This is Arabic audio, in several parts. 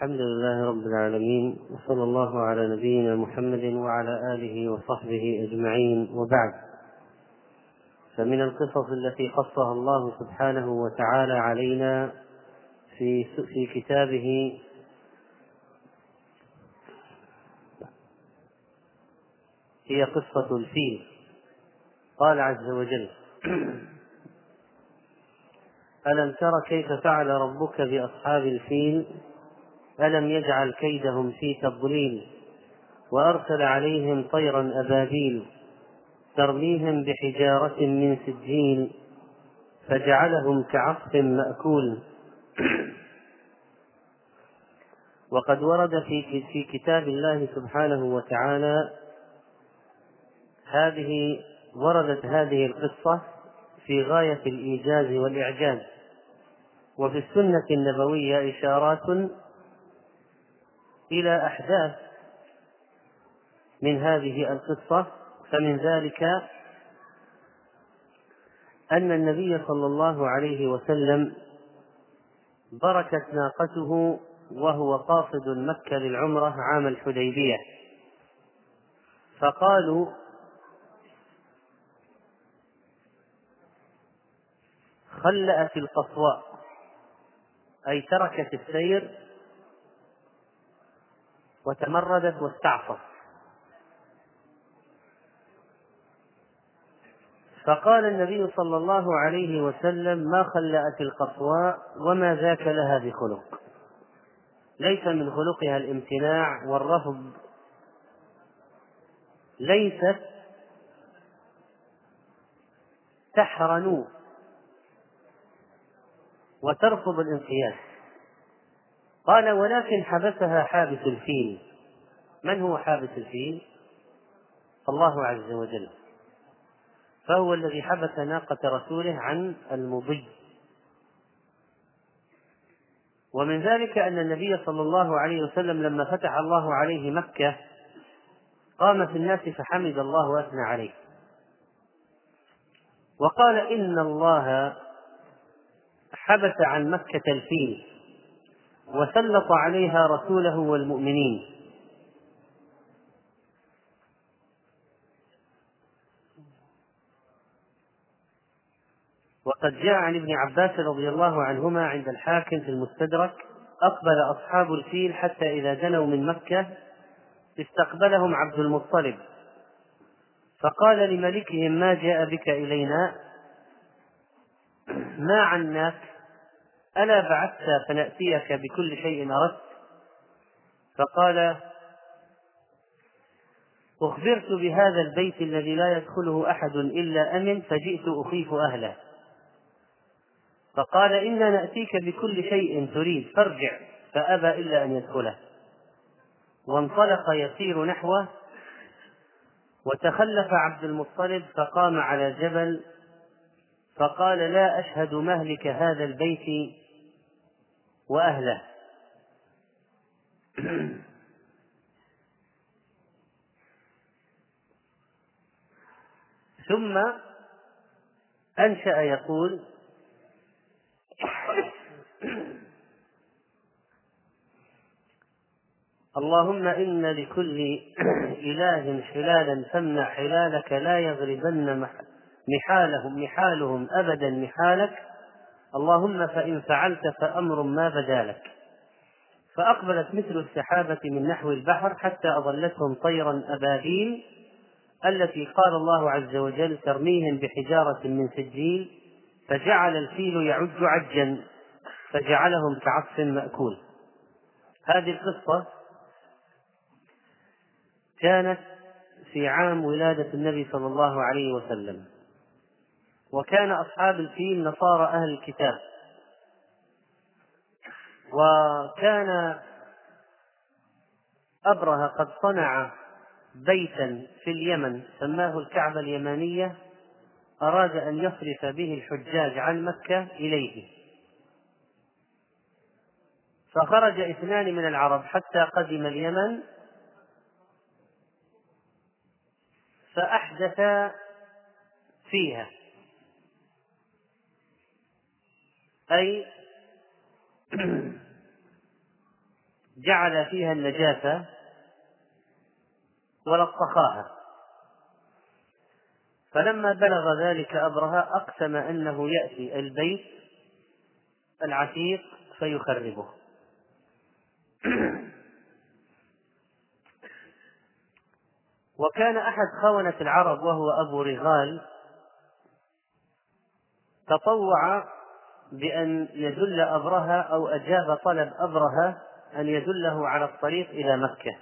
الحمد لله رب العالمين وصلى الله على نبينا محمد وعلى آله وصحبه أجمعين وبعد. فمن القصص التي قصها الله سبحانه وتعالى علينا في في كتابه هي قصة الفيل. قال عز وجل ألم تر كيف فعل ربك بأصحاب الفيل؟ ألم يجعل كيدهم في تضليل وأرسل عليهم طيرا أبابيل ترميهم بحجارة من سجيل فجعلهم كعصف مأكول. وقد ورد في في كتاب الله سبحانه وتعالى هذه وردت هذه القصة في غاية الإيجاز والإعجاز. وفي السنة النبوية إشارات إلى أحداث من هذه القصة فمن ذلك أن النبي صلى الله عليه وسلم بركت ناقته وهو قاصد مكة للعمرة عام الحديبية. فقالوا خلأت القصواء أي تركت السير وتمردت واستعصت. فقال النبي صلى الله عليه وسلم ما خلأت القصواء وما ذاك لها بخلق. ليس من خلقها الامتناع والرفض ليست تحرن وترفض الانقياد. قال ولكن حبسها حابس الفيل. من هو حابس الفيل؟ الله عز وجل. فهو الذي حبس ناقة رسوله عن المضي. ومن ذلك أن النبي صلى الله عليه وسلم لما فتح الله عليه مكة قام في الناس فحمد الله وأثنى عليه. وقال إن الله حبس عن مكة الفيل. وسلط عليها رسوله والمؤمنين. وقد جاء عن ابن عباس رضي الله عنهما عند الحاكم في المستدرك أقبل أصحاب الفيل حتى إذا دنوا من مكة استقبلهم عبد المطلب. فقال لملكهم ما جاء بك إلينا؟ ما عناك ألا بعثت فنأتيك بكل شيء أردت؟ فقال أخبرت بهذا البيت الذي لا يدخله أحد إلا أمن فجئت أخيف أهله. فقال إنا نأتيك بكل شيء تريد فارجع فأبى إلا أن يدخله. وانطلق يسير نحوه وتخلف عبد المطلب فقام على جبل فقال لا أشهد مهلك هذا البيت وأهله. ثم أنشأ يقول اللهم إن لكل إله حلالا فامنع حلالك لا يغربن محالهم محالهم أبدا محالك اللهم فإن فعلت فأمر ما بدا لك. فأقبلت مثل السحابة من نحو البحر حتى أظلتهم طيرا أبابيل التي قال الله عز وجل ترميهم بحجارة من سجيل فجعل الفيل يعج عجا فجعلهم كعصف مأكول. هذه القصة كانت في عام ولادة النبي صلى الله عليه وسلم. وكان أصحاب الفيل نصارى أهل الكتاب. وكان أبرهة قد صنع بيتا في اليمن سماه الكعبة اليمانية أراد أن يصرف به الحجاج عن مكة إليه. فخرج اثنان من العرب حتى قدم اليمن. فأحدثا فيها. أي جعل فيها النجاسة ولطخاها فلما بلغ ذلك أبرهة أقسم أنه يأتي البيت العتيق فيخربه. وكان أحد خونة العرب وهو أبو رغال تطوع بأن يدل أبرهة أو أجاب طلب أبرهة أن يدله على الطريق إلى مكة.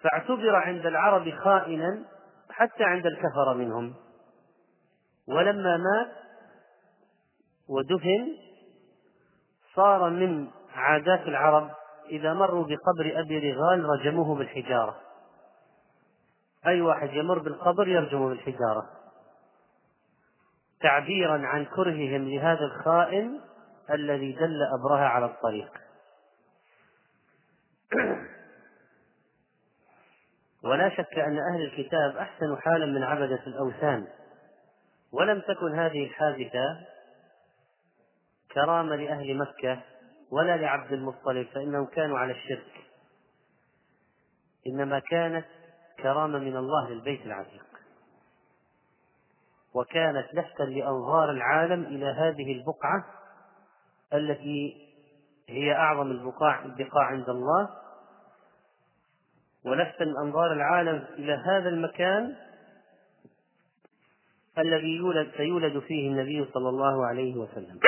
فاعتبر عند العرب خائنا حتى عند الكفر منهم. ولما مات ودفن صار من عادات العرب إذا مروا بقبر أبي رغال رجموه بالحجارة. أي واحد يمر بالقبر يرجمه بالحجارة. تعبيرا عن كرههم لهذا الخائن الذي دل أبرهة على الطريق. ولا شك أن أهل الكتاب أحسن حالا من عبدة الأوثان. ولم تكن هذه الحادثة كرامة لأهل مكة ولا لعبد المطلب فإنهم كانوا على الشرك. إنما كانت كرامة من الله للبيت العتيق. وكانت لفتا لأنظار العالم إلى هذه البقعة التي هي أعظم البقاع البقاع عند الله. ولفتا أنظار العالم إلى هذا المكان الذي يولد سيولد فيه النبي صلى الله عليه وسلم.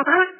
Papa.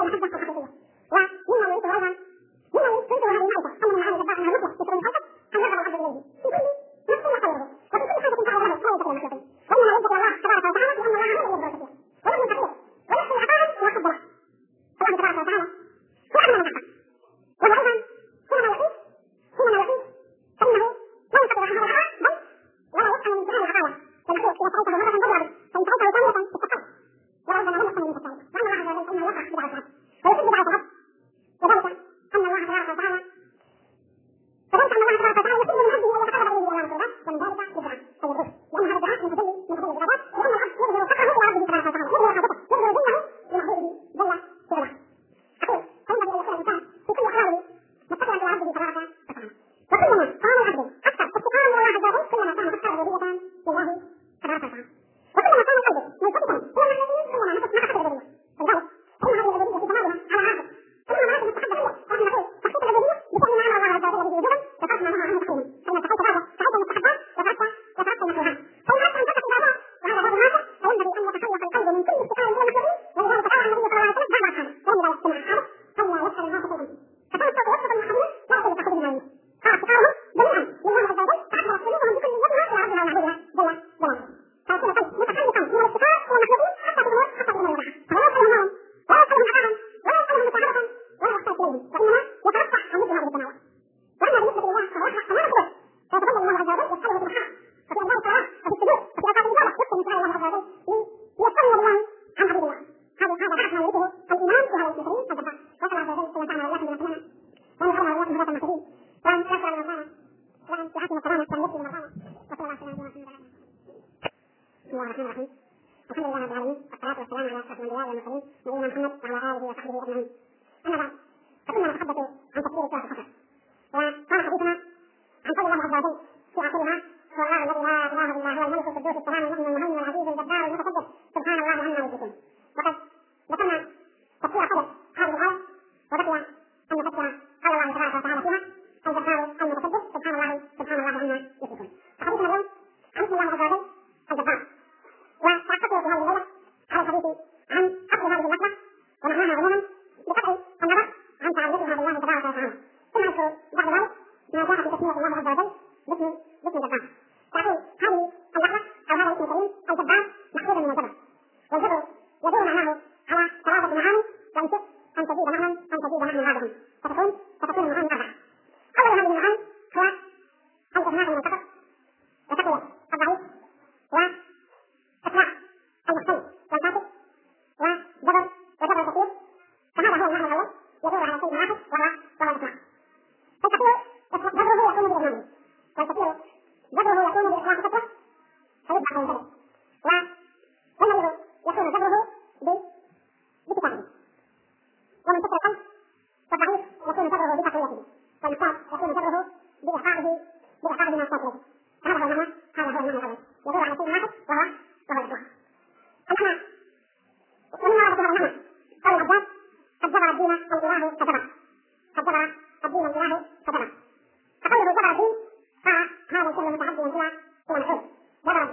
الله جل جلاله Hasta luego. من هذا المخلوق وأن تشعر المكانة وأن تعطي كرامة تملك المكانة وصلى الله على محمد وعلى بسم الله الرحمن الرحيم الحمد لله رب العالمين. والصلاة والسلام على أشرف الأنبياء والمرسلين نبينا محمد وعلى آله وصحبه أجمعين أما بعد فكنا نتحدث عن تفسير الكهف فقط وكان حديثنا عن قول الله عز وجل في آخرها هو الله الذي لا إله إلا هو الملك القدوس السلام المؤمن المهيمن العزيز الجبار المتكبر سبحان الله عما يشركون وقد الموضوع هو الحب وضع